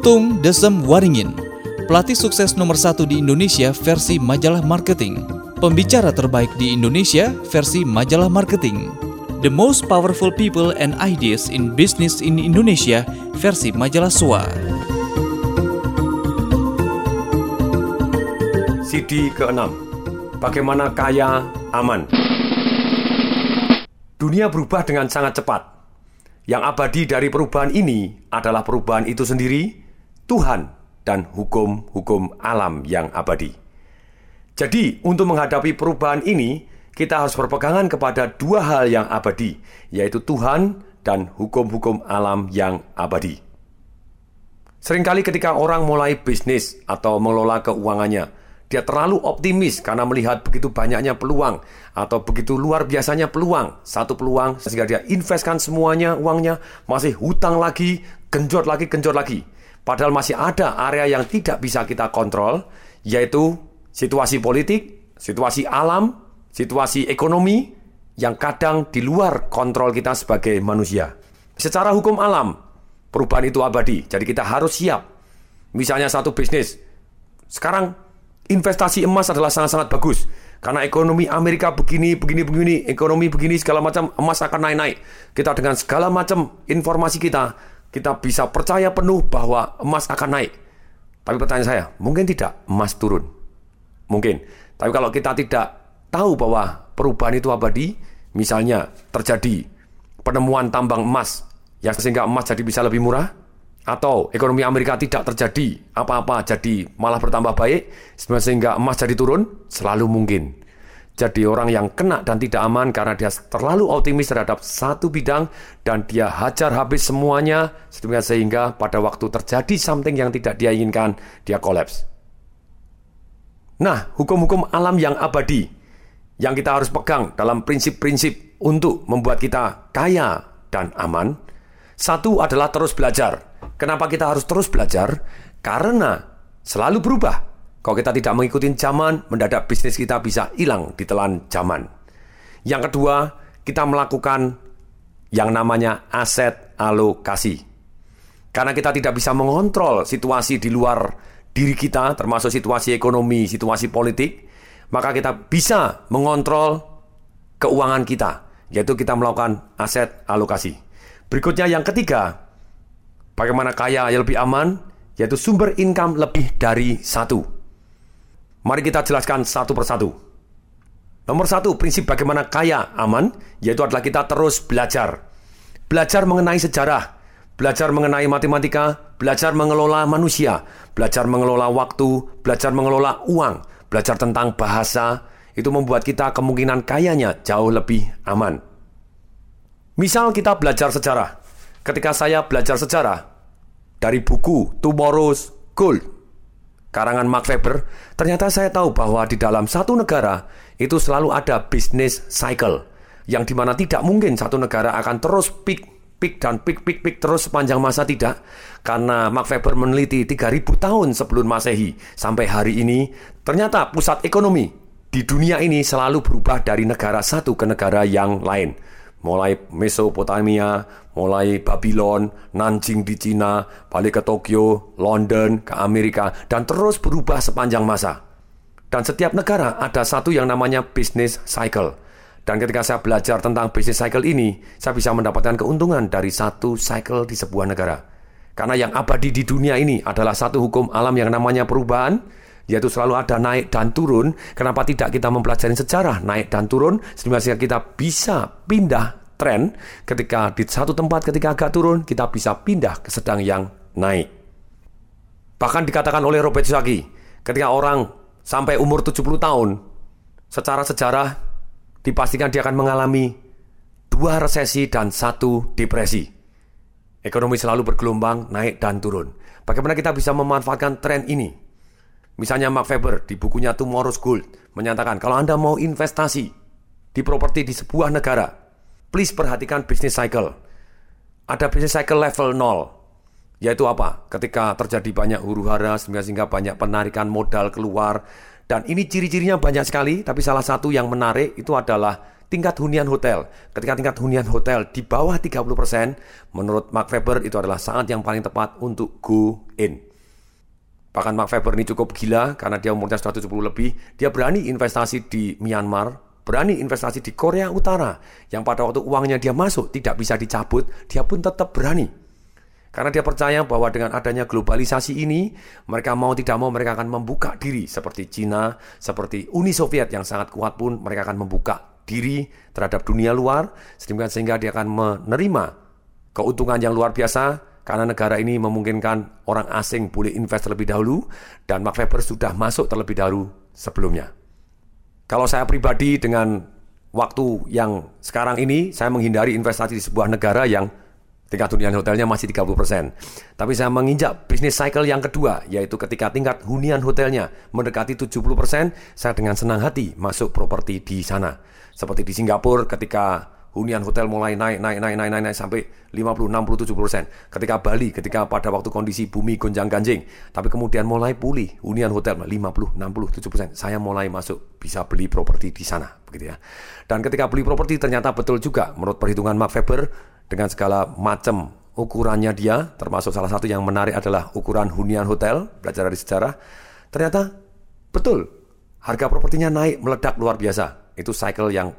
Tung Desem Waringin, pelatih sukses nomor satu di Indonesia versi majalah marketing, pembicara terbaik di Indonesia versi majalah marketing, The Most Powerful People and Ideas in Business in Indonesia versi majalah SWA. CD ke-6 Bagaimana kaya aman? Dunia berubah dengan sangat cepat. Yang abadi dari perubahan ini adalah perubahan itu sendiri, Tuhan, dan hukum-hukum alam yang abadi. Jadi, untuk menghadapi perubahan ini, kita harus berpegangan kepada dua hal yang abadi, yaitu Tuhan dan hukum-hukum alam yang abadi. Seringkali ketika orang mulai bisnis atau mengelola keuangannya, dia terlalu optimis karena melihat begitu banyaknya peluang atau begitu luar biasanya peluang. Satu peluang sehingga dia investkan semuanya uangnya, masih hutang lagi, genjot lagi, genjot lagi. Padahal masih ada area yang tidak bisa kita kontrol, yaitu situasi politik, situasi alam, situasi ekonomi yang kadang di luar kontrol kita sebagai manusia. Secara hukum alam, perubahan itu abadi, jadi kita harus siap. Misalnya satu bisnis, sekarang investasi emas adalah sangat-sangat bagus. Karena ekonomi Amerika begini, begini, begini, ekonomi begini, segala macam, emas akan naik-naik. Kita dengan segala macam informasi kita, kita bisa percaya penuh bahwa emas akan naik. Tapi pertanyaan saya, mungkin tidak emas turun? Mungkin. Tapi kalau kita tidak tahu bahwa perubahan itu abadi, misalnya terjadi penemuan tambang emas, yang sehingga emas jadi bisa lebih murah, atau ekonomi Amerika tidak terjadi apa-apa jadi malah bertambah baik sehingga emas jadi turun selalu mungkin. Jadi orang yang kena dan tidak aman karena dia terlalu optimis terhadap satu bidang dan dia hajar habis semuanya sehingga pada waktu terjadi something yang tidak dia inginkan dia kolaps. Nah, hukum-hukum alam yang abadi yang kita harus pegang dalam prinsip-prinsip untuk membuat kita kaya dan aman. Satu adalah terus belajar. Kenapa kita harus terus belajar? Karena selalu berubah. Kalau kita tidak mengikuti zaman, mendadak bisnis kita bisa hilang di telan zaman. Yang kedua, kita melakukan yang namanya aset alokasi. Karena kita tidak bisa mengontrol situasi di luar diri kita, termasuk situasi ekonomi, situasi politik, maka kita bisa mengontrol keuangan kita, yaitu kita melakukan aset alokasi. Berikutnya yang ketiga, Bagaimana kaya yang lebih aman? Yaitu sumber income lebih dari satu. Mari kita jelaskan satu persatu. Nomor satu, prinsip bagaimana kaya aman, yaitu adalah kita terus belajar. Belajar mengenai sejarah, belajar mengenai matematika, belajar mengelola manusia, belajar mengelola waktu, belajar mengelola uang, belajar tentang bahasa, itu membuat kita kemungkinan kayanya jauh lebih aman. Misal kita belajar sejarah. Ketika saya belajar sejarah, dari buku Tomorrow's Gold karangan Mark Weber, ternyata saya tahu bahwa di dalam satu negara itu selalu ada business cycle yang di mana tidak mungkin satu negara akan terus peak peak dan peak peak peak terus sepanjang masa tidak karena Mark Weber meneliti 3000 tahun sebelum Masehi. Sampai hari ini ternyata pusat ekonomi di dunia ini selalu berubah dari negara satu ke negara yang lain mulai Mesopotamia, mulai Babylon, Nanjing di Cina, balik ke Tokyo, London, ke Amerika, dan terus berubah sepanjang masa. Dan setiap negara ada satu yang namanya business cycle. Dan ketika saya belajar tentang business cycle ini, saya bisa mendapatkan keuntungan dari satu cycle di sebuah negara. Karena yang abadi di dunia ini adalah satu hukum alam yang namanya perubahan, yaitu selalu ada naik dan turun. Kenapa tidak kita mempelajari sejarah naik dan turun sehingga kita bisa pindah tren ketika di satu tempat ketika agak turun kita bisa pindah ke sedang yang naik. Bahkan dikatakan oleh Robert Kiyosaki, ketika orang sampai umur 70 tahun, secara sejarah dipastikan dia akan mengalami dua resesi dan satu depresi. Ekonomi selalu bergelombang, naik dan turun. Bagaimana kita bisa memanfaatkan tren ini? Misalnya Mark Weber di bukunya Tomorrow's Gold menyatakan kalau Anda mau investasi di properti di sebuah negara, please perhatikan business cycle. Ada business cycle level 0, yaitu apa? Ketika terjadi banyak huru hara sehingga banyak penarikan modal keluar dan ini ciri-cirinya banyak sekali, tapi salah satu yang menarik itu adalah tingkat hunian hotel. Ketika tingkat hunian hotel di bawah 30%, menurut Mark Webber itu adalah saat yang paling tepat untuk go in. Bahkan Mark Webber ini cukup gila karena dia umurnya 170 lebih. Dia berani investasi di Myanmar, berani investasi di Korea Utara. Yang pada waktu uangnya dia masuk tidak bisa dicabut, dia pun tetap berani. Karena dia percaya bahwa dengan adanya globalisasi ini, mereka mau tidak mau mereka akan membuka diri seperti Cina, seperti Uni Soviet yang sangat kuat pun mereka akan membuka diri terhadap dunia luar sehingga dia akan menerima keuntungan yang luar biasa karena negara ini memungkinkan orang asing boleh invest terlebih dahulu dan Mark Webber sudah masuk terlebih dahulu sebelumnya. Kalau saya pribadi dengan waktu yang sekarang ini saya menghindari investasi di sebuah negara yang tingkat hunian hotelnya masih 30%. Tapi saya menginjak bisnis cycle yang kedua, yaitu ketika tingkat hunian hotelnya mendekati 70%, saya dengan senang hati masuk properti di sana. Seperti di Singapura ketika hunian hotel mulai naik, naik, naik, naik, naik, naik sampai 50, 60, 70 persen. Ketika Bali, ketika pada waktu kondisi bumi gonjang ganjing, tapi kemudian mulai pulih, hunian hotel 50, 60, 70 persen. Saya mulai masuk bisa beli properti di sana, begitu ya. Dan ketika beli properti ternyata betul juga, menurut perhitungan Mark Webber, dengan segala macam ukurannya dia, termasuk salah satu yang menarik adalah ukuran hunian hotel, belajar dari sejarah, ternyata betul, harga propertinya naik meledak luar biasa. Itu cycle yang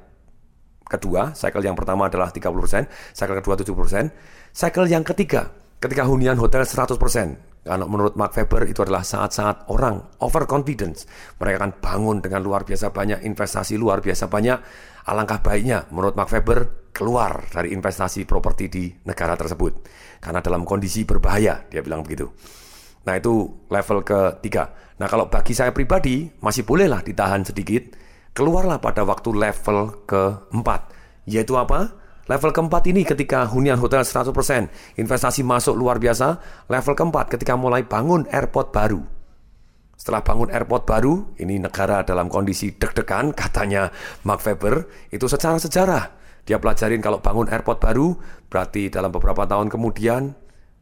kedua, cycle yang pertama adalah 30%, cycle kedua 70%, cycle yang ketiga, ketika hunian hotel 100%, karena menurut Mark Webber itu adalah saat-saat orang overconfidence. Mereka akan bangun dengan luar biasa banyak investasi luar biasa banyak. Alangkah baiknya menurut Mark Webber keluar dari investasi properti di negara tersebut. Karena dalam kondisi berbahaya, dia bilang begitu. Nah itu level ketiga. Nah kalau bagi saya pribadi masih bolehlah ditahan sedikit. Keluarlah pada waktu level keempat. Yaitu apa? Level keempat ini ketika hunian hotel 100%, investasi masuk luar biasa. Level keempat ketika mulai bangun airport baru. Setelah bangun airport baru, ini negara dalam kondisi deg-degan, katanya Mark Webber, itu secara sejarah. Dia pelajarin kalau bangun airport baru, berarti dalam beberapa tahun kemudian,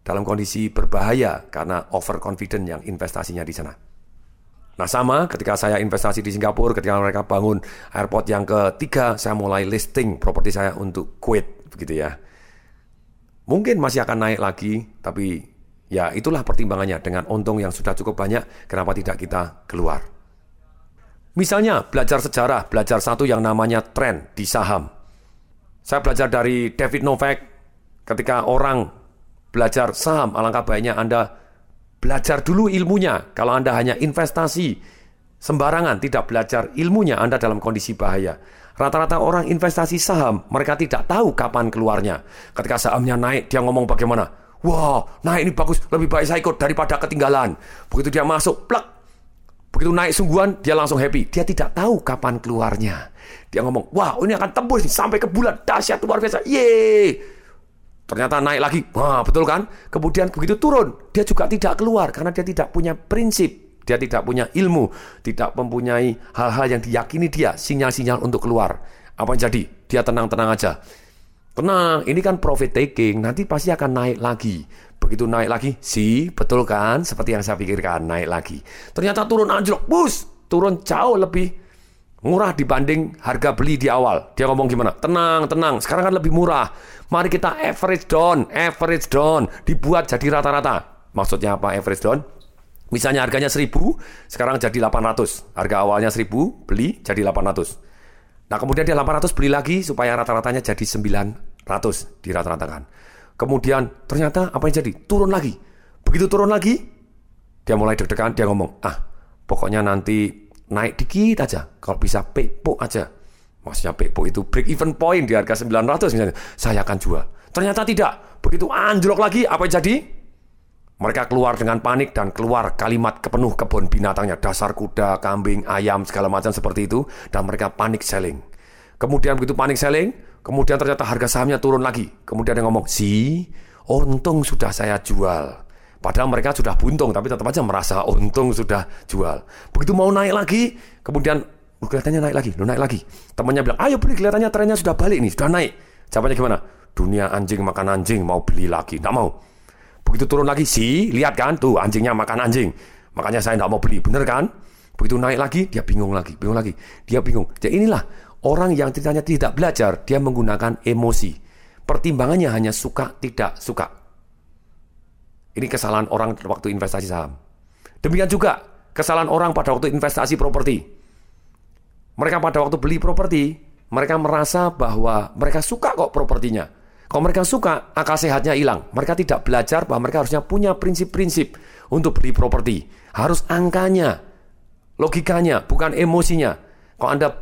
dalam kondisi berbahaya karena overconfident yang investasinya di sana. Nah sama ketika saya investasi di Singapura, ketika mereka bangun airport yang ketiga, saya mulai listing properti saya untuk Kuwait, begitu ya. Mungkin masih akan naik lagi, tapi ya itulah pertimbangannya dengan untung yang sudah cukup banyak, kenapa tidak kita keluar. Misalnya belajar sejarah, belajar satu yang namanya tren di saham. Saya belajar dari David Novak, ketika orang belajar saham, alangkah baiknya Anda Belajar dulu ilmunya. Kalau Anda hanya investasi sembarangan, tidak belajar ilmunya, Anda dalam kondisi bahaya. Rata-rata orang investasi saham, mereka tidak tahu kapan keluarnya. Ketika sahamnya naik, dia ngomong bagaimana? Wah, naik ini bagus, lebih baik saya ikut daripada ketinggalan. Begitu dia masuk, plek. Begitu naik sungguhan, dia langsung happy. Dia tidak tahu kapan keluarnya. Dia ngomong, wah ini akan tembus sampai ke bulan, dahsyat luar biasa, yeay. Ternyata naik lagi. Wah, betul kan? Kemudian begitu turun, dia juga tidak keluar karena dia tidak punya prinsip, dia tidak punya ilmu, tidak mempunyai hal-hal yang diyakini dia, sinyal-sinyal untuk keluar. Apa yang jadi? Dia tenang-tenang aja. Tenang, ini kan profit taking, nanti pasti akan naik lagi. Begitu naik lagi, si betul kan? Seperti yang saya pikirkan, naik lagi. Ternyata turun anjlok, bus, turun jauh lebih murah dibanding harga beli di awal. Dia ngomong gimana? Tenang, tenang. Sekarang kan lebih murah. Mari kita average down, average down, dibuat jadi rata-rata. Maksudnya apa average down? Misalnya harganya 1000, sekarang jadi 800. Harga awalnya 1000, beli jadi 800. Nah, kemudian dia 800 beli lagi supaya rata-ratanya jadi 900 dirata-ratakan. Kemudian ternyata apa yang jadi? Turun lagi. Begitu turun lagi, dia mulai deg-degan, dia ngomong, "Ah, pokoknya nanti naik dikit aja. Kalau bisa pepo aja. Maksudnya pepo itu break even point di harga 900 misalnya. Saya akan jual. Ternyata tidak. Begitu anjlok lagi, apa yang jadi? Mereka keluar dengan panik dan keluar kalimat kepenuh kebun binatangnya. Dasar kuda, kambing, ayam, segala macam seperti itu. Dan mereka panik selling. Kemudian begitu panik selling, kemudian ternyata harga sahamnya turun lagi. Kemudian dia ngomong, si, untung sudah saya jual. Padahal mereka sudah buntung, tapi tetap aja merasa untung sudah jual. Begitu mau naik lagi, kemudian oh, kelihatannya naik lagi, lo naik lagi. Temannya bilang, ayo beli, kelihatannya trennya sudah balik nih, sudah naik. Jawabannya gimana? Dunia anjing makan anjing, mau beli lagi, tidak mau. Begitu turun lagi, si, lihat kan, tuh anjingnya makan anjing. Makanya saya tidak mau beli, bener kan? Begitu naik lagi, dia bingung lagi, bingung lagi. Dia bingung. Jadi inilah Orang yang ceritanya tidak belajar, dia menggunakan emosi. Pertimbangannya hanya suka, tidak suka. Ini kesalahan orang waktu investasi saham. Demikian juga kesalahan orang pada waktu investasi properti. Mereka pada waktu beli properti, mereka merasa bahwa mereka suka kok propertinya. Kalau mereka suka, akal sehatnya hilang. Mereka tidak belajar bahwa mereka harusnya punya prinsip-prinsip untuk beli properti. Harus angkanya, logikanya, bukan emosinya. Kalau Anda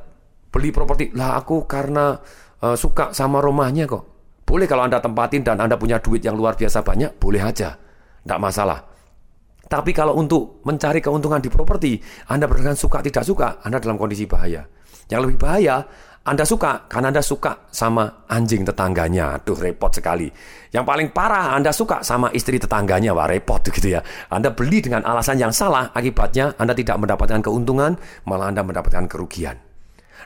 beli properti, lah aku karena uh, suka sama rumahnya kok. Boleh kalau Anda tempatin dan Anda punya duit yang luar biasa banyak, boleh aja. Tidak masalah. Tapi kalau untuk mencari keuntungan di properti, Anda berdasarkan suka tidak suka, Anda dalam kondisi bahaya. Yang lebih bahaya, anda suka karena Anda suka sama anjing tetangganya. Aduh, repot sekali. Yang paling parah, Anda suka sama istri tetangganya. Wah, repot gitu ya. Anda beli dengan alasan yang salah, akibatnya Anda tidak mendapatkan keuntungan, malah Anda mendapatkan kerugian.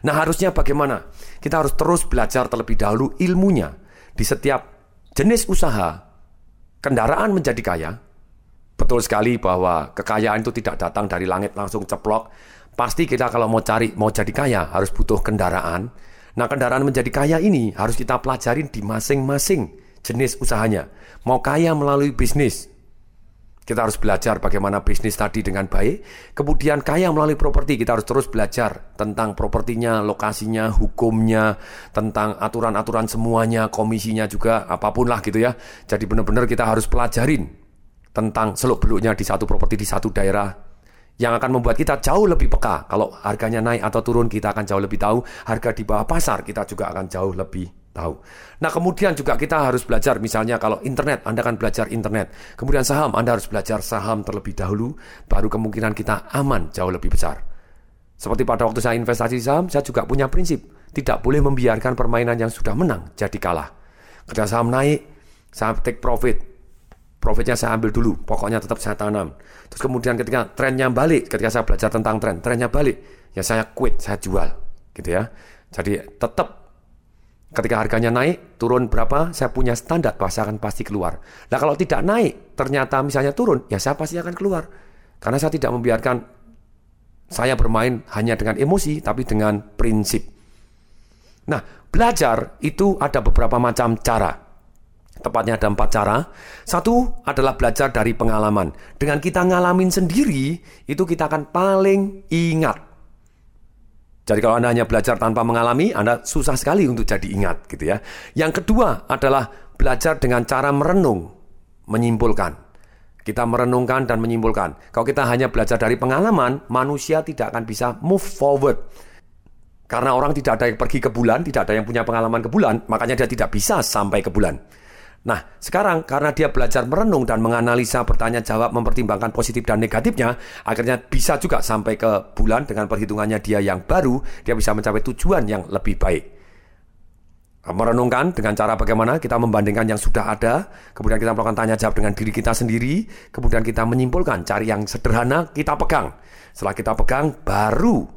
Nah, harusnya bagaimana? Kita harus terus belajar terlebih dahulu ilmunya. Di setiap jenis usaha, kendaraan menjadi kaya. Betul sekali bahwa kekayaan itu tidak datang dari langit langsung ceplok, Pasti kita kalau mau cari, mau jadi kaya harus butuh kendaraan. Nah kendaraan menjadi kaya ini harus kita pelajarin di masing-masing jenis usahanya. Mau kaya melalui bisnis, kita harus belajar bagaimana bisnis tadi dengan baik. Kemudian kaya melalui properti, kita harus terus belajar tentang propertinya, lokasinya, hukumnya, tentang aturan-aturan semuanya, komisinya juga, apa pun lah gitu ya. Jadi benar-benar kita harus pelajarin tentang seluk-beluknya di satu properti di satu daerah yang akan membuat kita jauh lebih peka. Kalau harganya naik atau turun, kita akan jauh lebih tahu. Harga di bawah pasar, kita juga akan jauh lebih tahu. Nah, kemudian juga kita harus belajar, misalnya kalau internet, Anda akan belajar internet. Kemudian saham, Anda harus belajar saham terlebih dahulu, baru kemungkinan kita aman jauh lebih besar. Seperti pada waktu saya investasi saham, saya juga punya prinsip, tidak boleh membiarkan permainan yang sudah menang jadi kalah. Ketika saham naik, saya take profit, profitnya saya ambil dulu, pokoknya tetap saya tanam. Terus kemudian ketika trennya balik, ketika saya belajar tentang tren, trennya balik, ya saya quit, saya jual, gitu ya. Jadi tetap ketika harganya naik, turun berapa, saya punya standar saya akan pasti keluar. Nah kalau tidak naik, ternyata misalnya turun, ya saya pasti akan keluar. Karena saya tidak membiarkan saya bermain hanya dengan emosi, tapi dengan prinsip. Nah, belajar itu ada beberapa macam cara. Tepatnya ada empat cara. Satu adalah belajar dari pengalaman. Dengan kita ngalamin sendiri, itu kita akan paling ingat. Jadi kalau Anda hanya belajar tanpa mengalami, Anda susah sekali untuk jadi ingat gitu ya. Yang kedua adalah belajar dengan cara merenung, menyimpulkan. Kita merenungkan dan menyimpulkan. Kalau kita hanya belajar dari pengalaman, manusia tidak akan bisa move forward. Karena orang tidak ada yang pergi ke bulan, tidak ada yang punya pengalaman ke bulan, makanya dia tidak bisa sampai ke bulan. Nah, sekarang karena dia belajar merenung dan menganalisa pertanyaan jawab, mempertimbangkan positif dan negatifnya, akhirnya bisa juga sampai ke bulan dengan perhitungannya dia yang baru, dia bisa mencapai tujuan yang lebih baik. Merenungkan dengan cara bagaimana kita membandingkan yang sudah ada, kemudian kita melakukan tanya jawab dengan diri kita sendiri, kemudian kita menyimpulkan, cari yang sederhana, kita pegang. Setelah kita pegang, baru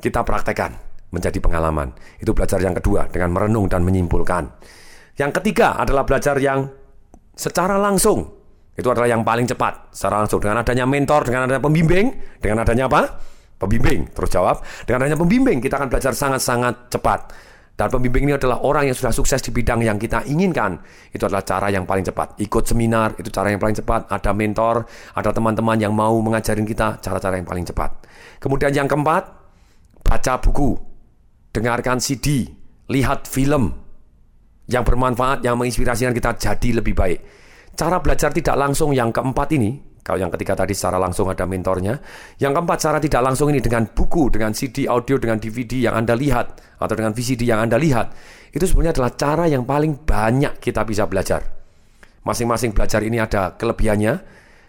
kita praktekkan menjadi pengalaman. Itu belajar yang kedua dengan merenung dan menyimpulkan. Yang ketiga adalah belajar yang secara langsung. Itu adalah yang paling cepat secara langsung dengan adanya mentor, dengan adanya pembimbing, dengan adanya apa? Pembimbing. Terus jawab, dengan adanya pembimbing kita akan belajar sangat-sangat cepat. Dan pembimbing ini adalah orang yang sudah sukses di bidang yang kita inginkan. Itu adalah cara yang paling cepat. Ikut seminar, itu cara yang paling cepat. Ada mentor, ada teman-teman yang mau mengajarin kita cara-cara yang paling cepat. Kemudian yang keempat, baca buku, dengarkan CD, lihat film, yang bermanfaat, yang menginspirasikan kita jadi lebih baik. Cara belajar tidak langsung yang keempat ini, kalau yang ketiga tadi secara langsung ada mentornya, yang keempat cara tidak langsung ini dengan buku, dengan CD audio, dengan DVD yang Anda lihat, atau dengan VCD yang Anda lihat, itu sebenarnya adalah cara yang paling banyak kita bisa belajar. Masing-masing belajar ini ada kelebihannya.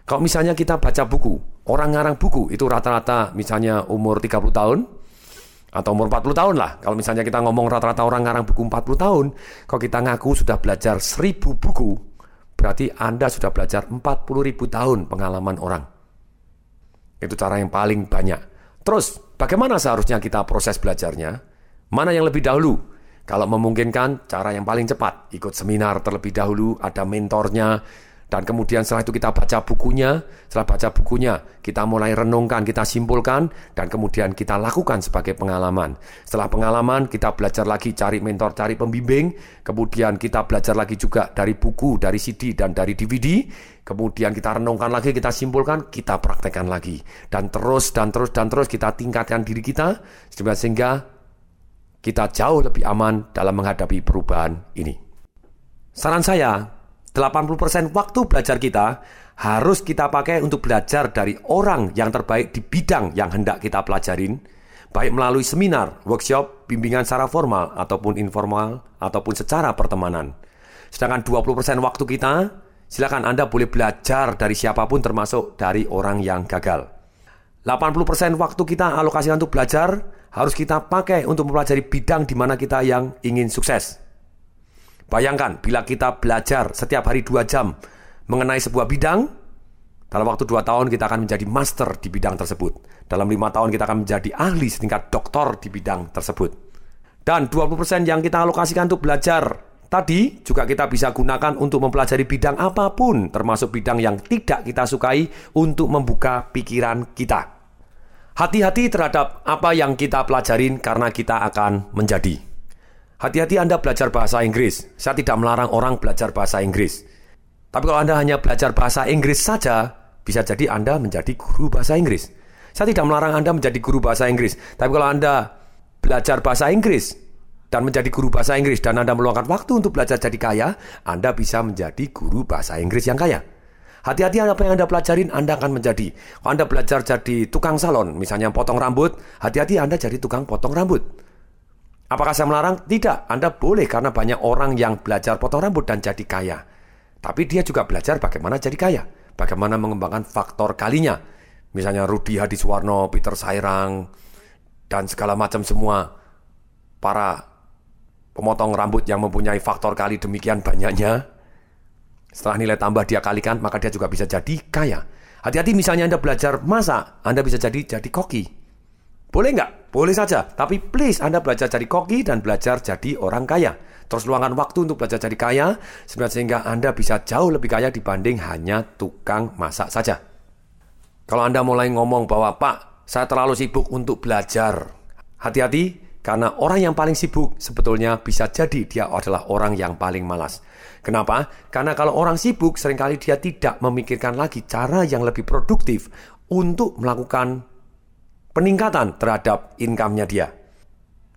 Kalau misalnya kita baca buku, orang ngarang buku itu rata-rata misalnya umur 30 tahun, atau umur 40 tahun lah. Kalau misalnya kita ngomong rata-rata orang ngarang buku 40 tahun, kalau kita ngaku sudah belajar 1000 buku, berarti Anda sudah belajar 40 ribu tahun pengalaman orang. Itu cara yang paling banyak. Terus, bagaimana seharusnya kita proses belajarnya? Mana yang lebih dahulu? Kalau memungkinkan, cara yang paling cepat, ikut seminar terlebih dahulu, ada mentornya, Dan kemudian setelah itu kita baca bukunya, setelah baca bukunya kita mulai renungkan, kita simpulkan, dan kemudian kita lakukan sebagai pengalaman. Setelah pengalaman kita belajar lagi cari mentor, cari pembimbing, kemudian kita belajar lagi juga dari buku, dari CD, dan dari DVD, kemudian kita renungkan lagi, kita simpulkan, kita praktekkan lagi. Dan terus, dan terus, dan terus kita tingkatkan diri kita, sehingga kita jauh lebih aman dalam menghadapi perubahan ini. Saran saya, 80% waktu belajar kita harus kita pakai untuk belajar dari orang yang terbaik di bidang yang hendak kita pelajarin, baik melalui seminar, workshop, bimbingan secara formal ataupun informal ataupun secara pertemanan. Sedangkan 20% waktu kita, silakan Anda boleh belajar dari siapa pun termasuk dari orang yang gagal. 80% waktu kita alokasikan untuk belajar harus kita pakai untuk mempelajari bidang di mana kita yang ingin sukses. Bayangkan bila kita belajar setiap hari dua jam mengenai sebuah bidang, dalam waktu dua tahun kita akan menjadi master di bidang tersebut. Dalam lima tahun kita akan menjadi ahli setingkat doktor di bidang tersebut. Dan 20% yang kita alokasikan untuk belajar tadi juga kita bisa gunakan untuk mempelajari bidang apa pun, termasuk bidang yang tidak kita sukai untuk membuka pikiran kita. Hati-hati terhadap apa yang kita pelajarin karena kita akan menjadi. Hati-hati Anda belajar bahasa Inggris. Saya tidak melarang orang belajar bahasa Inggris. Tapi kalau Anda hanya belajar bahasa Inggris saja, bisa jadi Anda menjadi guru bahasa Inggris. Saya tidak melarang Anda menjadi guru bahasa Inggris. Tapi kalau Anda belajar bahasa Inggris dan menjadi guru bahasa Inggris dan Anda meluangkan waktu untuk belajar jadi kaya, Anda bisa menjadi guru bahasa Inggris yang kaya. Hati-hati apa yang Anda pelajarin, Anda akan menjadi. Kalau Anda belajar jadi tukang salon, misalnya potong rambut, hati-hati Anda jadi tukang potong rambut. Apakah saya melarang? Tidak, Anda boleh karena banyak orang yang belajar potong rambut dan jadi kaya. Tapi dia juga belajar bagaimana jadi kaya, bagaimana mengembangkan faktor kalinya. Misalnya Rudi Hadiswarno, Peter Sairang, dan segala macam semua para pemotong rambut yang mempunyai faktor kali demikian banyaknya. Setelah nilai tambah dia kalikan, maka dia juga bisa jadi kaya. Hati-hati misalnya Anda belajar masak, Anda bisa jadi jadi koki. Boleh nggak? Boleh saja. Tapi please Anda belajar jadi koki dan belajar jadi orang kaya. Terus luangkan waktu untuk belajar jadi kaya, sehingga Anda bisa jauh lebih kaya dibanding hanya tukang masak saja. Kalau Anda mulai ngomong bahwa, Pak, saya terlalu sibuk untuk belajar. Hati-hati, karena orang yang paling sibuk sebetulnya bisa jadi dia adalah orang yang paling malas. Kenapa? Karena kalau orang sibuk sering kali dia tidak memikirkan lagi cara yang lebih produktif untuk melakukan peningkatan terhadap income-nya dia.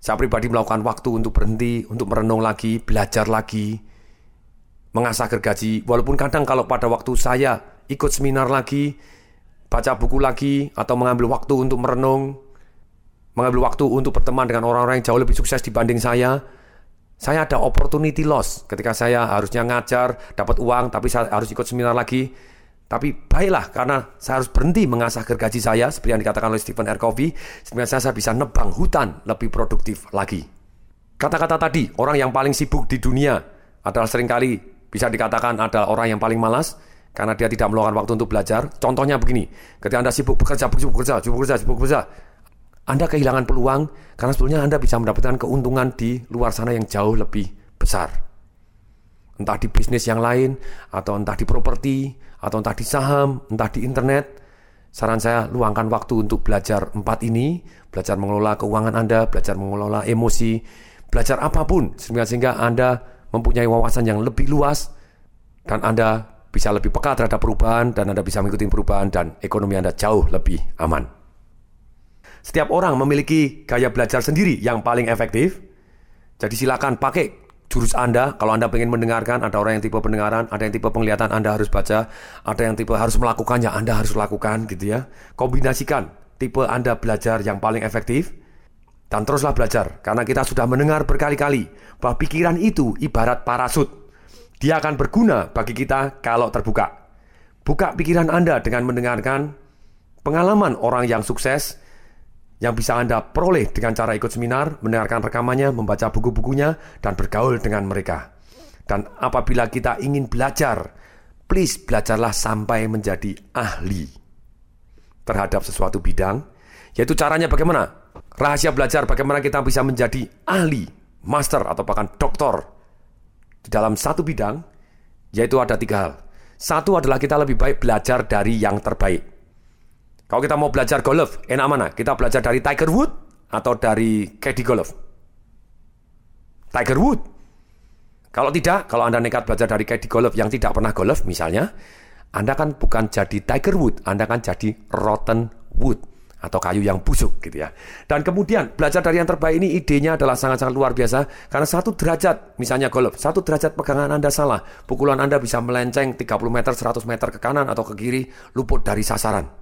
Saya pribadi melakukan waktu untuk berhenti, untuk merenung lagi, belajar lagi, mengasah gergaji. Walaupun kadang kalau pada waktu saya ikut seminar lagi, baca buku lagi, atau mengambil waktu untuk merenung, mengambil waktu untuk berteman dengan orang-orang yang jauh lebih sukses dibanding saya, saya ada opportunity loss ketika saya harusnya ngajar, dapat uang, tapi saya harus ikut seminar lagi. Tapi baiklah karena saya harus berhenti mengasah gergaji saya seperti yang dikatakan oleh Stephen R. Covey sehingga saya bisa nebang hutan lebih produktif lagi. Kata-kata tadi, orang yang paling sibuk di dunia adalah sering kali bisa dikatakan adalah orang yang paling malas karena dia tidak meluangkan waktu untuk belajar. Contohnya begini, ketika Anda sibuk bekerja, sibuk bekerja, sibuk bekerja, sibuk bekerja, Anda kehilangan peluang karena sebetulnya Anda bisa mendapatkan keuntungan di luar sana yang jauh lebih besar. Entah di bisnis yang lain, atau entah di properti, atau entah di saham, entah di internet, saran saya luangkan waktu untuk belajar empat ini, belajar mengelola keuangan Anda, belajar mengelola emosi, belajar apa pun sehingga sehingga Anda mempunyai wawasan yang lebih luas dan Anda bisa lebih peka terhadap perubahan dan Anda bisa mengikuti perubahan dan ekonomi Anda jauh lebih aman. Setiap orang memiliki gaya belajar sendiri yang paling efektif. Jadi silakan pakai jurus Anda, kalau Anda ingin mendengarkan, ada orang yang tipe pendengaran, ada yang tipe penglihatan, Anda harus baca, ada yang tipe harus melakukannya, Anda harus lakukan gitu ya. Kombinasikan tipe Anda belajar yang paling efektif, dan teruslah belajar, karena kita sudah mendengar berkali-kali bahwa pikiran itu ibarat parasut. Dia akan berguna bagi kita kalau terbuka. Buka pikiran Anda dengan mendengarkan pengalaman orang yang sukses, yang bisa Anda peroleh dengan cara ikut seminar, mendengarkan rekamannya, membaca buku-bukunya, dan bergaul dengan mereka. Dan apabila kita ingin belajar, please belajarlah sampai menjadi ahli terhadap sesuatu bidang, yaitu caranya bagaimana? Rahasia belajar bagaimana kita bisa menjadi ahli, master, atau bahkan doktor di dalam satu bidang, yaitu ada tiga hal. Satu adalah kita lebih baik belajar dari yang terbaik. Kalau kita mau belajar golf, enak mana? Kita belajar dari Tiger Wood atau dari Caddy Golf? Tiger Wood. Kalau tidak, kalau Anda nekat belajar dari Caddy Golf yang tidak pernah golf misalnya, Anda kan bukan jadi Tiger Wood, Anda kan jadi Rotten Wood atau kayu yang busuk gitu ya. Dan kemudian belajar dari yang terbaik ini idenya adalah sangat-sangat luar biasa karena satu derajat misalnya golf, satu derajat pegangan Anda salah, pukulan Anda bisa melenceng 30 meter, 100 meter ke kanan atau ke kiri, luput dari sasaran.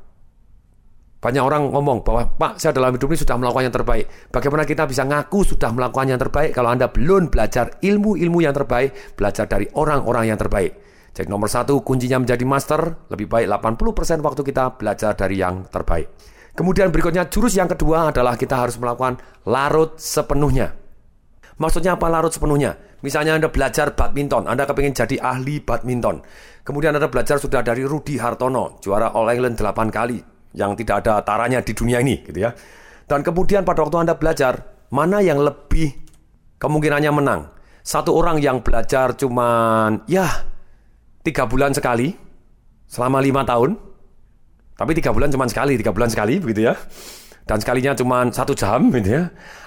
Banyak orang ngomong bahwa Pak, saya dalam hidup ini sudah melakukan yang terbaik. Bagaimana kita bisa ngaku sudah melakukan yang terbaik kalau Anda belum belajar ilmu-ilmu yang terbaik, belajar dari orang-orang yang terbaik. Jadi nomor satu, kuncinya menjadi master, lebih baik 80% waktu kita belajar dari yang terbaik. Kemudian berikutnya, jurus yang kedua adalah kita harus melakukan larut sepenuhnya. Maksudnya apa larut sepenuhnya? Misalnya Anda belajar badminton, Anda kepingin jadi ahli badminton. Kemudian Anda belajar sudah dari Rudi Hartono, juara All England 8 kali yang tidak ada taranya di dunia ini gitu ya. Dan kemudian pada waktu Anda belajar, mana yang lebih kemungkinannya menang? Satu orang yang belajar cuman ya tiga bulan sekali selama lima tahun, tapi tiga bulan cuma sekali, tiga bulan sekali begitu ya. Dan sekalinya cuma satu jam gitu ya.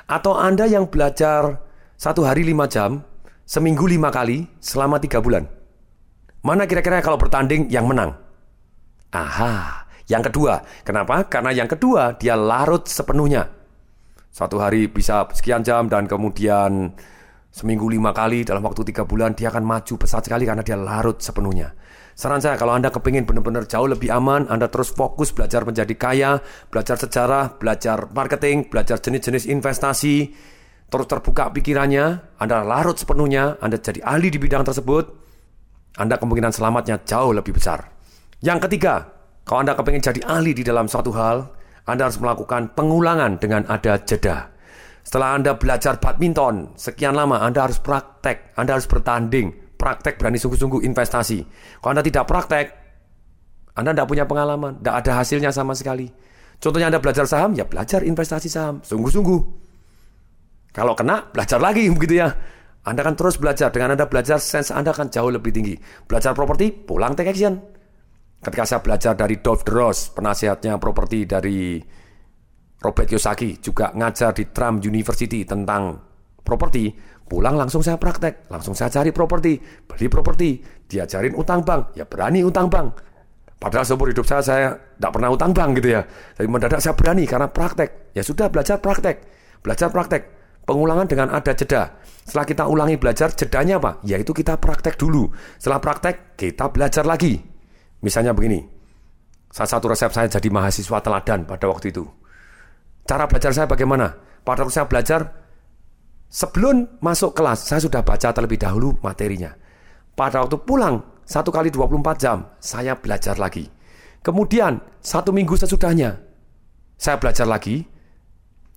Atau Anda yang belajar satu hari lima jam, seminggu lima kali selama tiga bulan. Mana kira-kira kalau bertanding yang menang? Aha, yang kedua, kenapa? Karena yang kedua dia larut sepenuhnya. Satu hari bisa sekian jam dan kemudian seminggu lima kali dalam waktu tiga bulan dia akan maju pesat sekali karena dia larut sepenuhnya. Saran saya kalau Anda kepingin benar-benar jauh lebih aman, Anda terus fokus belajar menjadi kaya, belajar sejarah, belajar marketing, belajar jenis-jenis investasi, terus terbuka pikirannya, Anda larut sepenuhnya, Anda jadi ahli di bidang tersebut, Anda kemungkinan selamatnya jauh lebih besar. Yang ketiga, kalau Anda kepengen jadi ahli di dalam suatu hal, Anda harus melakukan pengulangan dengan ada jeda. Setelah Anda belajar badminton, sekian lama Anda harus praktek, Anda harus bertanding, praktek berani sungguh-sungguh investasi. Kalau Anda tidak praktek, Anda tidak punya pengalaman, tidak ada hasilnya sama sekali. Contohnya Anda belajar saham, ya belajar investasi saham, sungguh-sungguh. Kalau kena, belajar lagi begitu ya. Anda akan terus belajar. Dengan Anda belajar, sense Anda akan jauh lebih tinggi. Belajar properti, pulang take action. Ketika saya belajar dari Dov Dross, penasihatnya properti dari Robert Kiyosaki, juga ngajar di Trump University tentang properti, pulang langsung saya praktek, langsung saya cari properti, beli properti, diajarin utang bank, ya berani utang bank. Padahal seumur hidup saya, saya tidak pernah utang bank gitu ya. Tapi mendadak saya berani karena praktek. Ya sudah belajar praktek, belajar praktek. Pengulangan dengan ada jeda. Setelah kita ulangi belajar, jedanya apa? Yaitu kita praktek dulu. Setelah praktek, kita belajar lagi. Misalnya begini, salah satu resep saya jadi mahasiswa teladan pada waktu itu. Cara belajar saya bagaimana? Pada waktu saya belajar, sebelum masuk kelas, saya sudah baca terlebih dahulu materinya. Pada waktu pulang, satu kali 24 jam, saya belajar lagi. Kemudian, satu minggu sesudahnya, saya belajar lagi.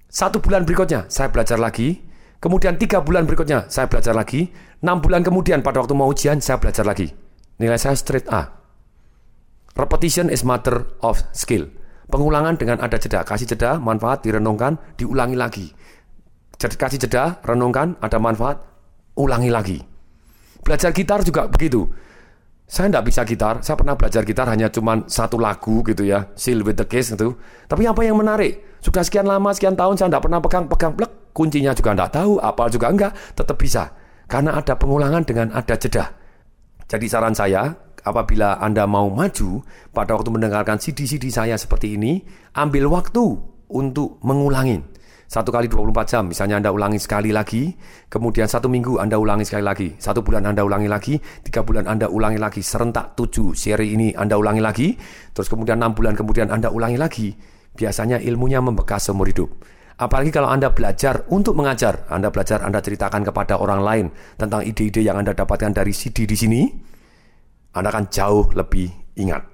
Satu bulan berikutnya, saya belajar lagi. Kemudian tiga bulan berikutnya, saya belajar lagi. Enam bulan kemudian, pada waktu mau ujian, saya belajar lagi. Nilai saya straight A. Repetition is matter of skill. Pengulangan dengan ada jeda, kasih jeda, manfaat direnungkan, diulangi lagi. Kasih jeda, renungkan, ada manfaat, ulangi lagi. Belajar gitar juga begitu. Saya tidak bisa gitar, saya pernah belajar gitar hanya cuma satu lagu gitu ya, Seal with the Case itu. Tapi apa yang menarik? Sudah sekian lama, sekian tahun saya tidak pernah pegang-pegang plek, kuncinya juga tidak tahu, apa juga enggak, tetap bisa. Karena ada pengulangan dengan ada jeda. Jadi saran saya, apabila Anda mau maju pada waktu mendengarkan CD-CD saya seperti ini, ambil waktu untuk mengulangin. Satu kali 24 jam, misalnya Anda ulangi sekali lagi, kemudian satu minggu Anda ulangi sekali lagi, satu bulan Anda ulangi lagi, tiga bulan Anda ulangi lagi, serentak tujuh seri ini Anda ulangi lagi, terus kemudian enam bulan kemudian Anda ulangi lagi, biasanya ilmunya membekas seumur hidup. Apalagi kalau Anda belajar untuk mengajar, Anda belajar, Anda ceritakan kepada orang lain tentang ide-ide yang Anda dapatkan dari CD di sini, anda akan jauh lebih ingat.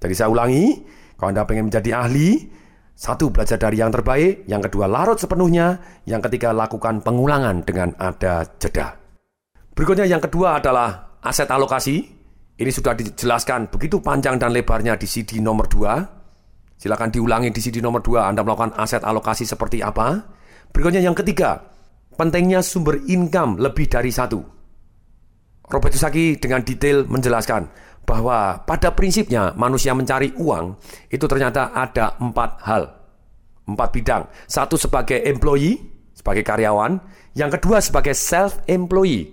Jadi saya ulangi, kalau Anda ingin menjadi ahli, satu, belajar dari yang terbaik. Yang kedua, larut sepenuhnya. Yang ketiga, lakukan pengulangan dengan ada jeda. Berikutnya yang kedua adalah aset alokasi. Ini sudah dijelaskan begitu panjang dan lebarnya di CD nomor 2. Silakan diulangi di CD nomor 2 Anda melakukan aset alokasi seperti apa. Berikutnya yang ketiga, pentingnya sumber income lebih dari satu. Robert Kiyosaki dengan detail menjelaskan bahwa pada prinsipnya manusia mencari uang itu ternyata ada empat hal, empat bidang. Satu sebagai employee, sebagai karyawan. Yang kedua sebagai self-employee,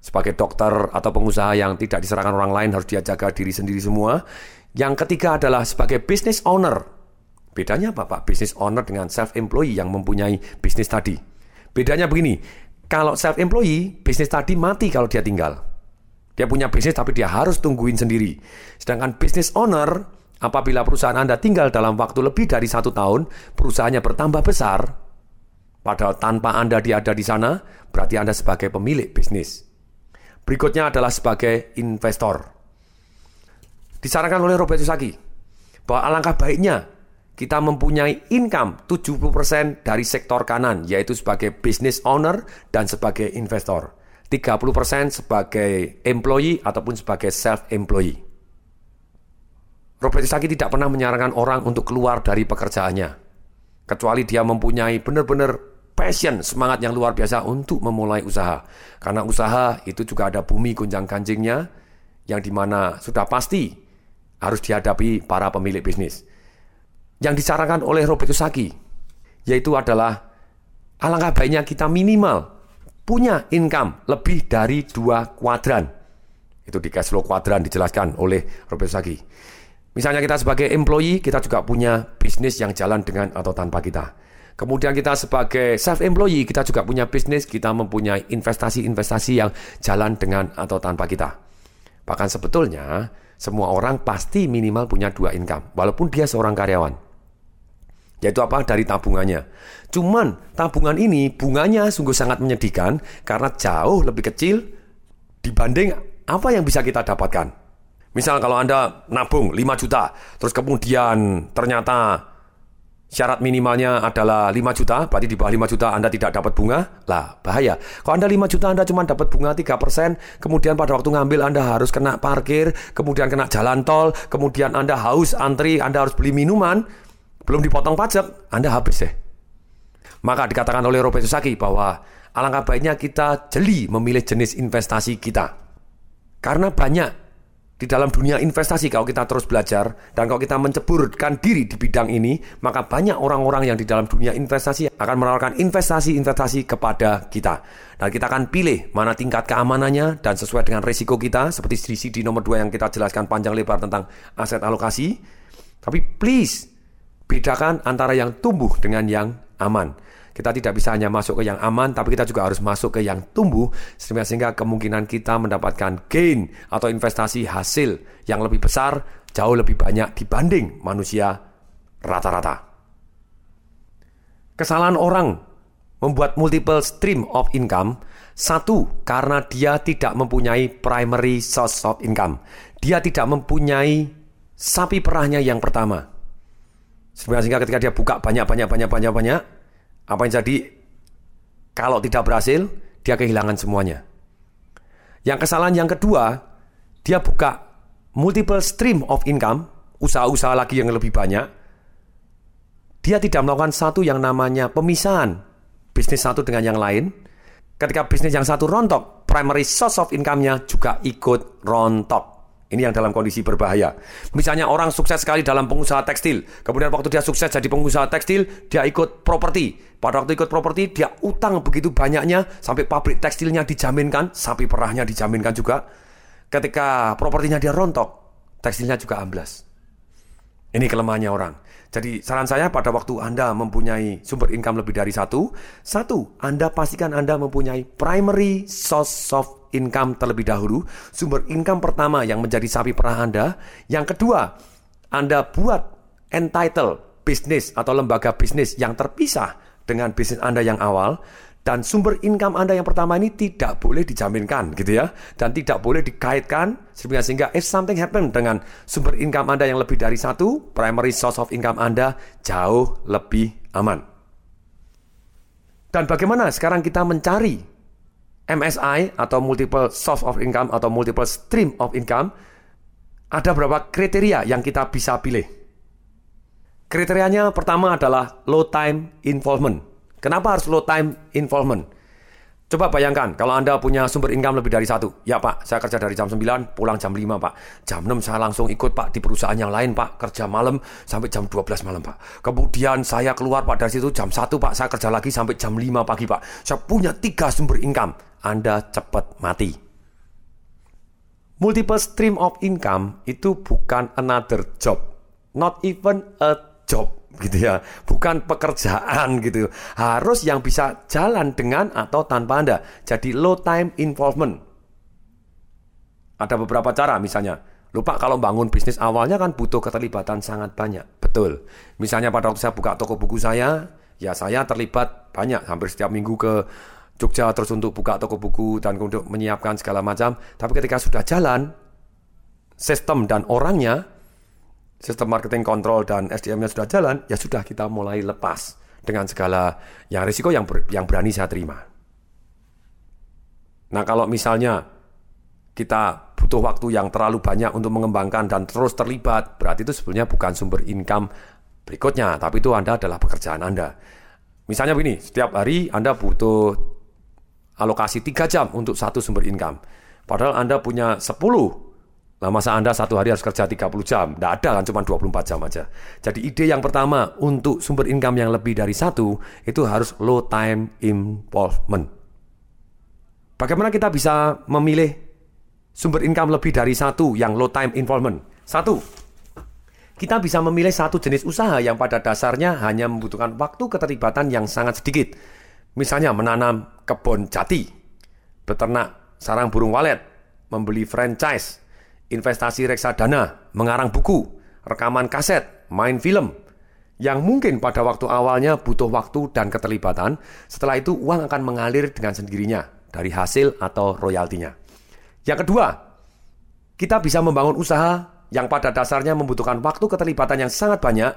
sebagai dokter atau pengusaha yang tidak diserahkan orang lain harus dia jaga diri sendiri semua. Yang ketiga adalah sebagai business owner. Bedanya apa Pak? Business owner dengan self-employee yang mempunyai bisnis tadi. Bedanya begini, kalau self-employee, bisnis tadi mati kalau dia tinggal. Dia punya bisnis tapi dia harus tungguin sendiri. Sedangkan business owner, apabila perusahaan Anda tinggal dalam waktu lebih dari satu tahun, perusahaannya bertambah besar, padahal tanpa Anda dia ada di sana, berarti Anda sebagai pemilik bisnis. Berikutnya adalah sebagai investor. Disarankan oleh Robert Kiyosaki bahwa alangkah baiknya kita mempunyai income 70% dari sektor kanan, yaitu sebagai business owner dan sebagai investor. 30% sebagai employee ataupun sebagai self-employee. Robert Kiyosaki tidak pernah menyarankan orang untuk keluar dari pekerjaannya. Kecuali dia mempunyai benar-benar passion, semangat yang luar biasa untuk memulai usaha. Karena usaha itu juga ada bumi gunjang ganjingnya yang di mana sudah pasti harus dihadapi para pemilik bisnis. Yang disarankan oleh Robert Kiyosaki yaitu adalah alangkah baiknya kita minimal punya income lebih dari dua kuadran. Itu di cash flow kuadran dijelaskan oleh Robert Sagi. Misalnya kita sebagai employee, kita juga punya bisnis yang jalan dengan atau tanpa kita. Kemudian kita sebagai self-employee, kita juga punya bisnis, kita mempunyai investasi-investasi yang jalan dengan atau tanpa kita. Bahkan sebetulnya, semua orang pasti minimal punya dua income, walaupun dia seorang karyawan. Yaitu apa? Dari tabungannya. Cuman tabungan ini bunganya sungguh sangat menyedihkan karena jauh lebih kecil dibanding apa yang bisa kita dapatkan. Misal kalau Anda nabung 5 juta, terus kemudian ternyata syarat minimalnya adalah 5 juta, berarti di bawah 5 juta Anda tidak dapat bunga, lah bahaya. Kalau Anda 5 juta Anda cuma dapat bunga 3%, kemudian pada waktu ngambil Anda harus kena parkir, kemudian kena jalan tol, kemudian Anda haus antri, Anda harus beli minuman, belum dipotong pajak, Anda habis ya. Maka dikatakan oleh Robert Kiyosaki bahwa alangkah baiknya kita jeli memilih jenis investasi kita. Karena banyak di dalam dunia investasi kalau kita terus belajar dan kalau kita menceburkan diri di bidang ini, maka banyak orang-orang yang di dalam dunia investasi akan menawarkan investasi-investasi kepada kita. Dan kita akan pilih mana tingkat keamanannya dan sesuai dengan risiko kita, seperti di nomor 2 yang kita jelaskan panjang lebar tentang aset alokasi. Tapi please, Bedakan antara yang tumbuh dengan yang aman. Kita tidak bisa hanya masuk ke yang aman, tapi kita juga harus masuk ke yang tumbuh, sehingga kemungkinan kita mendapatkan gain atau investasi hasil yang lebih besar, jauh lebih banyak dibanding manusia rata-rata. Kesalahan orang membuat multiple stream of income, satu, karena dia tidak mempunyai primary source of income. Dia tidak mempunyai sapi perahnya yang pertama. Sehingga ketika dia buka banyak banyak banyak banyak banyak, apa yang jadi? Kalau tidak berhasil, dia kehilangan semuanya. Yang kesalahan yang kedua, dia buka multiple stream of income, usaha-usaha lagi yang lebih banyak. Dia tidak melakukan satu yang namanya pemisahan bisnis satu dengan yang lain. Ketika bisnis yang satu rontok, primary source of income-nya juga ikut rontok. Ini yang dalam kondisi berbahaya. Misalnya orang sukses sekali dalam pengusaha tekstil. Kemudian waktu dia sukses jadi pengusaha tekstil, dia ikut properti. Pada waktu ikut properti, dia utang begitu banyaknya sampai pabrik tekstilnya dijaminkan, sapi perahnya dijaminkan juga. Ketika propertinya dia rontok, tekstilnya juga amblas. Ini kelemahannya orang. Jadi saran saya pada waktu Anda mempunyai sumber income lebih dari satu, satu, Anda pastikan Anda mempunyai primary source of income terlebih dahulu, sumber income pertama yang menjadi sapi perah Anda. Yang kedua, Anda buat entitled bisnis atau lembaga bisnis yang terpisah dengan bisnis Anda yang awal dan sumber income Anda yang pertama ini tidak boleh dijaminkan gitu ya dan tidak boleh dikaitkan sehingga sehingga if something happen dengan sumber income Anda yang lebih dari satu primary source of income Anda jauh lebih aman. Dan bagaimana sekarang kita mencari MSI atau multiple source of income atau multiple stream of income? Ada beberapa kriteria yang kita bisa pilih. Kriterianya pertama adalah low time involvement. Kenapa harus low time involvement? Coba bayangkan kalau Anda punya sumber income lebih dari satu. Ya Pak, saya kerja dari jam 9, pulang jam 5 Pak. Jam 6 saya langsung ikut Pak di perusahaan yang lain Pak. Kerja malam sampai jam 12 malam Pak. Kemudian saya keluar Pak dari situ jam 1 Pak. Saya kerja lagi sampai jam 5 pagi Pak. Saya punya tiga sumber income. Anda cepat mati. Multiple stream of income itu bukan another job. Not even a job gitu ya, bukan pekerjaan gitu. Harus yang bisa jalan dengan atau tanpa Anda. Jadi low time involvement. Ada beberapa cara misalnya. Lupa kalau bangun bisnis awalnya kan butuh keterlibatan sangat banyak. Betul. Misalnya pada waktu saya buka toko buku saya, ya saya terlibat banyak hampir setiap minggu ke Jogja terus untuk buka toko buku dan untuk menyiapkan segala macam. Tapi ketika sudah jalan, sistem dan orangnya sistem marketing kontrol dan SDM-nya sudah jalan, ya sudah kita mulai lepas dengan segala yang risiko yang ber, yang berani saya terima. Nah, kalau misalnya kita butuh waktu yang terlalu banyak untuk mengembangkan dan terus terlibat, berarti itu sebenarnya bukan sumber income berikutnya, tapi itu Anda adalah pekerjaan Anda. Misalnya begini, setiap hari Anda butuh alokasi 3 jam untuk satu sumber income. Padahal Anda punya 10 Nah masa Anda satu hari harus kerja 30 jam? Tidak ada kan, cuma 24 jam aja. Jadi ide yang pertama untuk sumber income yang lebih dari satu, itu harus low time involvement. Bagaimana kita bisa memilih sumber income lebih dari satu yang low time involvement? Satu, kita bisa memilih satu jenis usaha yang pada dasarnya hanya membutuhkan waktu keterlibatan yang sangat sedikit. Misalnya menanam kebun jati, beternak sarang burung walet, membeli franchise, investasi reksadana, mengarang buku, rekaman kaset, main film, yang mungkin pada waktu awalnya butuh waktu dan keterlibatan, setelah itu uang akan mengalir dengan sendirinya dari hasil atau royaltinya. Yang kedua, kita bisa membangun usaha yang pada dasarnya membutuhkan waktu keterlibatan yang sangat banyak,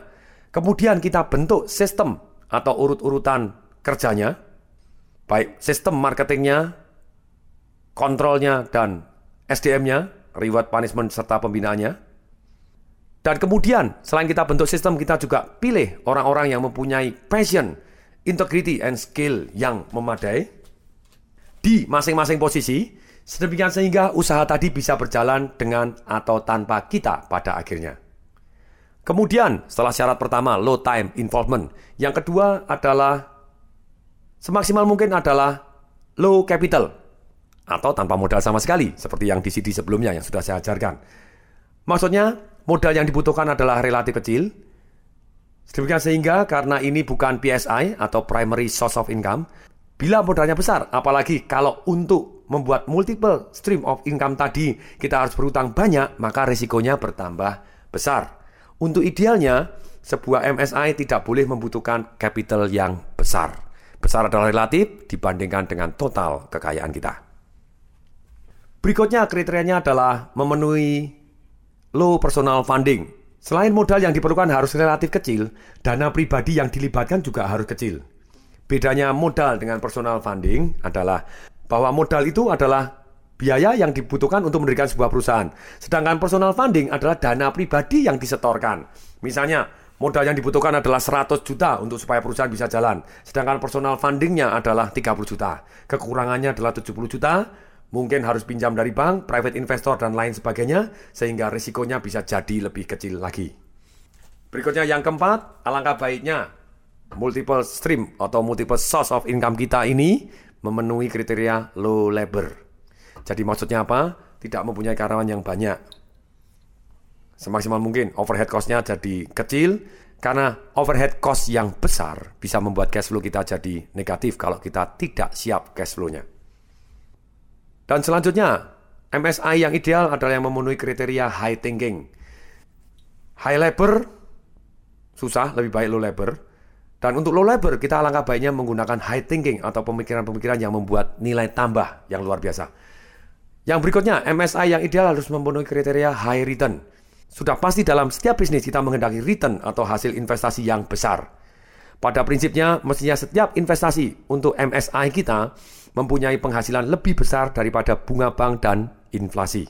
kemudian kita bentuk sistem atau urut-urutan kerjanya, baik sistem marketingnya, kontrolnya, dan SDM-nya, reward punishment serta pembinaannya. Dan kemudian, selain kita bentuk sistem, kita juga pilih orang-orang yang mempunyai passion, integrity, and skill yang memadai di masing-masing posisi, sedemikian sehingga usaha tadi bisa berjalan dengan atau tanpa kita pada akhirnya. Kemudian, setelah syarat pertama, low time involvement. Yang kedua adalah, semaksimal mungkin adalah low capital atau tanpa modal sama sekali, seperti yang di CD sebelumnya yang sudah saya ajarkan. Maksudnya, modal yang dibutuhkan adalah relatif kecil, sedemikian sehingga karena ini bukan PSI atau Primary Source of Income, bila modalnya besar, apalagi kalau untuk membuat multiple stream of income tadi kita harus berutang banyak, maka risikonya bertambah besar. Untuk idealnya, sebuah MSI tidak boleh membutuhkan capital yang besar. Besar adalah relatif dibandingkan dengan total kekayaan kita. Berikutnya kriterianya adalah memenuhi low personal funding. Selain modal yang diperlukan harus relatif kecil, dana pribadi yang dilibatkan juga harus kecil. Bedanya modal dengan personal funding adalah bahwa modal itu adalah biaya yang dibutuhkan untuk mendirikan sebuah perusahaan. Sedangkan personal funding adalah dana pribadi yang disetorkan. Misalnya, modal yang dibutuhkan adalah 100 juta untuk supaya perusahaan bisa jalan. Sedangkan personal fundingnya adalah 30 juta. Kekurangannya adalah 70 juta, mungkin harus pinjam dari bank, private investor, dan lain sebagainya, sehingga risikonya bisa jadi lebih kecil lagi. Berikutnya yang keempat, alangkah baiknya multiple stream atau multiple source of income kita ini memenuhi kriteria low labor. Jadi maksudnya apa? Tidak mempunyai karyawan yang banyak. Semaksimal mungkin overhead cost-nya jadi kecil, karena overhead cost yang besar bisa membuat cash flow kita jadi negatif kalau kita tidak siap cash flow-nya. Dan selanjutnya, MSI yang ideal adalah yang memenuhi kriteria high thinking. High labor, susah, lebih baik low labor. Dan untuk low labor, kita alangkah baiknya menggunakan high thinking atau pemikiran-pemikiran yang membuat nilai tambah yang luar biasa. Yang berikutnya, MSI yang ideal harus memenuhi kriteria high return. Sudah pasti dalam setiap bisnis kita menghendaki return atau hasil investasi yang besar. Pada prinsipnya, mestinya setiap investasi untuk MSI kita mempunyai penghasilan lebih besar daripada bunga bank dan inflasi.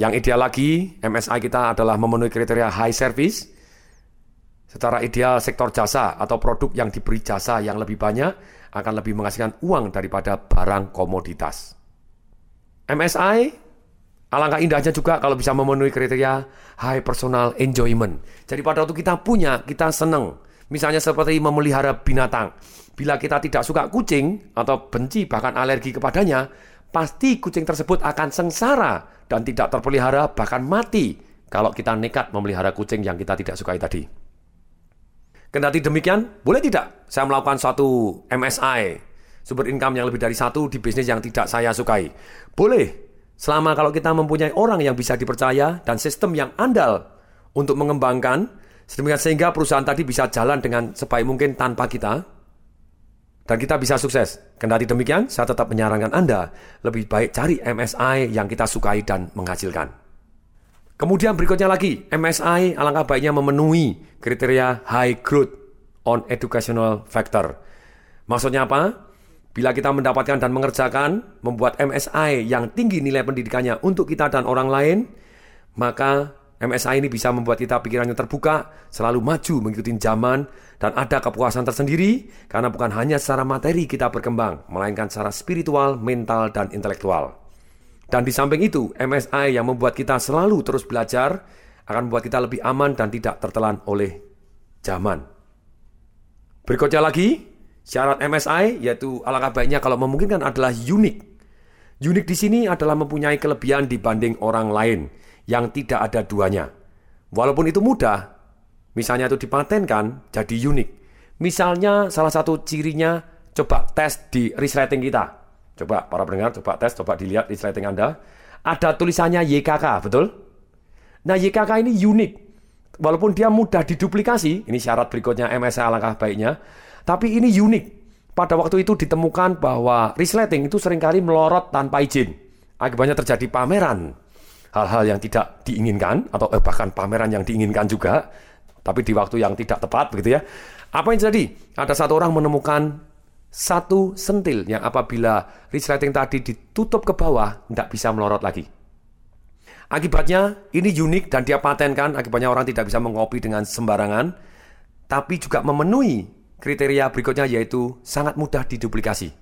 Yang ideal lagi, MSI kita adalah memenuhi kriteria high service, Secara ideal sektor jasa atau produk yang diberi jasa yang lebih banyak akan lebih menghasilkan uang daripada barang komoditas. MSI alangkah indahnya juga kalau bisa memenuhi kriteria high personal enjoyment. Jadi pada waktu kita punya, kita senang. Misalnya seperti memelihara binatang. Bila kita tidak suka kucing atau benci bahkan alergi kepadanya, pasti kucing tersebut akan sengsara dan tidak terpelihara bahkan mati kalau kita nekat memelihara kucing yang kita tidak sukai tadi. Kendati demikian, boleh tidak saya melakukan suatu MSI, sumber income yang lebih dari satu di bisnis yang tidak saya sukai? Boleh, selama kalau kita mempunyai orang yang bisa dipercaya dan sistem yang andal untuk mengembangkan, sehingga perusahaan tadi bisa jalan dengan sebaik mungkin tanpa kita, dan kita bisa sukses. Kendati demikian, saya tetap menyarankan Anda lebih baik cari MSI yang kita sukai dan menghasilkan. Kemudian berikutnya lagi, MSI alangkah baiknya memenuhi kriteria high growth on educational factor. Maksudnya apa? Bila kita mendapatkan dan mengerjakan, membuat MSI yang tinggi nilai pendidikannya untuk kita dan orang lain, maka MSI ini bisa membuat kita pikirannya terbuka, selalu maju mengikuti zaman, dan ada kepuasan tersendiri karena bukan hanya secara materi kita berkembang, melainkan secara spiritual, mental, dan intelektual. Dan di samping itu, MSI yang membuat kita selalu terus belajar akan membuat kita lebih aman dan tidak tertelan oleh zaman. Berikutnya lagi, syarat MSI yaitu alangkah baiknya kalau memungkinkan adalah unik. Unik di sini adalah mempunyai kelebihan dibanding orang lain yang tidak ada duanya. Walaupun itu mudah, misalnya itu dipatenkan jadi unik. Misalnya salah satu cirinya coba tes di resleting kita. Coba para pendengar, coba tes, coba dilihat di sliding Anda. Ada tulisannya YKK, betul? Nah, YKK ini unik. Walaupun dia mudah diduplikasi, ini syarat berikutnya MSA langkah baiknya, tapi ini unik. Pada waktu itu ditemukan bahwa resleting itu sering kali melorot tanpa izin. Akibatnya terjadi pameran. Hal-hal yang tidak diinginkan, atau eh, bahkan pameran yang diinginkan juga, tapi di waktu yang tidak tepat begitu ya. Apa yang terjadi? Ada satu orang menemukan satu sentil yang apabila resleting tadi ditutup ke bawah tidak bisa melorot lagi. Akibatnya ini unik dan dia patenkan akibatnya orang tidak bisa mengopi dengan sembarangan tapi juga memenuhi kriteria berikutnya yaitu sangat mudah diduplikasi.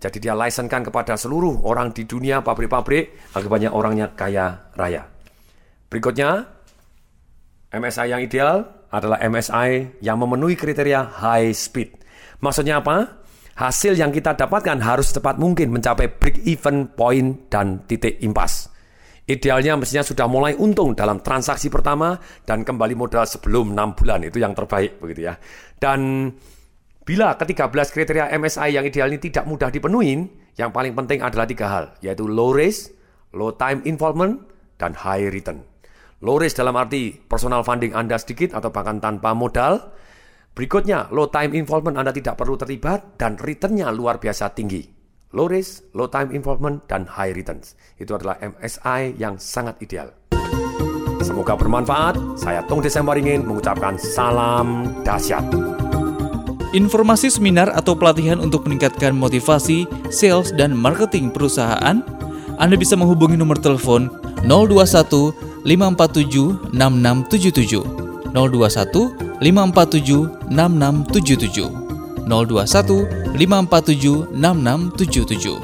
Jadi dia lisenkan kepada seluruh orang di dunia pabrik-pabrik akibatnya orangnya kaya raya. Berikutnya MSI yang ideal adalah MSI yang memenuhi kriteria high speed. Maksudnya apa? hasil yang kita dapatkan harus secepat mungkin mencapai break even point dan titik impas. Idealnya mestinya sudah mulai untung dalam transaksi pertama dan kembali modal sebelum 6 bulan itu yang terbaik begitu ya. Dan bila ke-13 kriteria MSI yang ideal ini tidak mudah dipenuhi, yang paling penting adalah tiga hal, yaitu low risk, low time involvement, dan high return. Low risk dalam arti personal funding Anda sedikit atau bahkan tanpa modal, Berikutnya, low time involvement Anda tidak perlu terlibat dan returnnya luar biasa tinggi. Low risk, low time involvement, dan high returns. Itu adalah MSI yang sangat ideal. Semoga bermanfaat. Saya Tung Desember ingin mengucapkan salam dahsyat. Informasi seminar atau pelatihan untuk meningkatkan motivasi, sales, dan marketing perusahaan, Anda bisa menghubungi nomor telepon 021 547 6677 021 547 6677 021 547 6677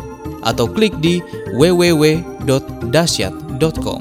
atau klik di www.dasyat.com.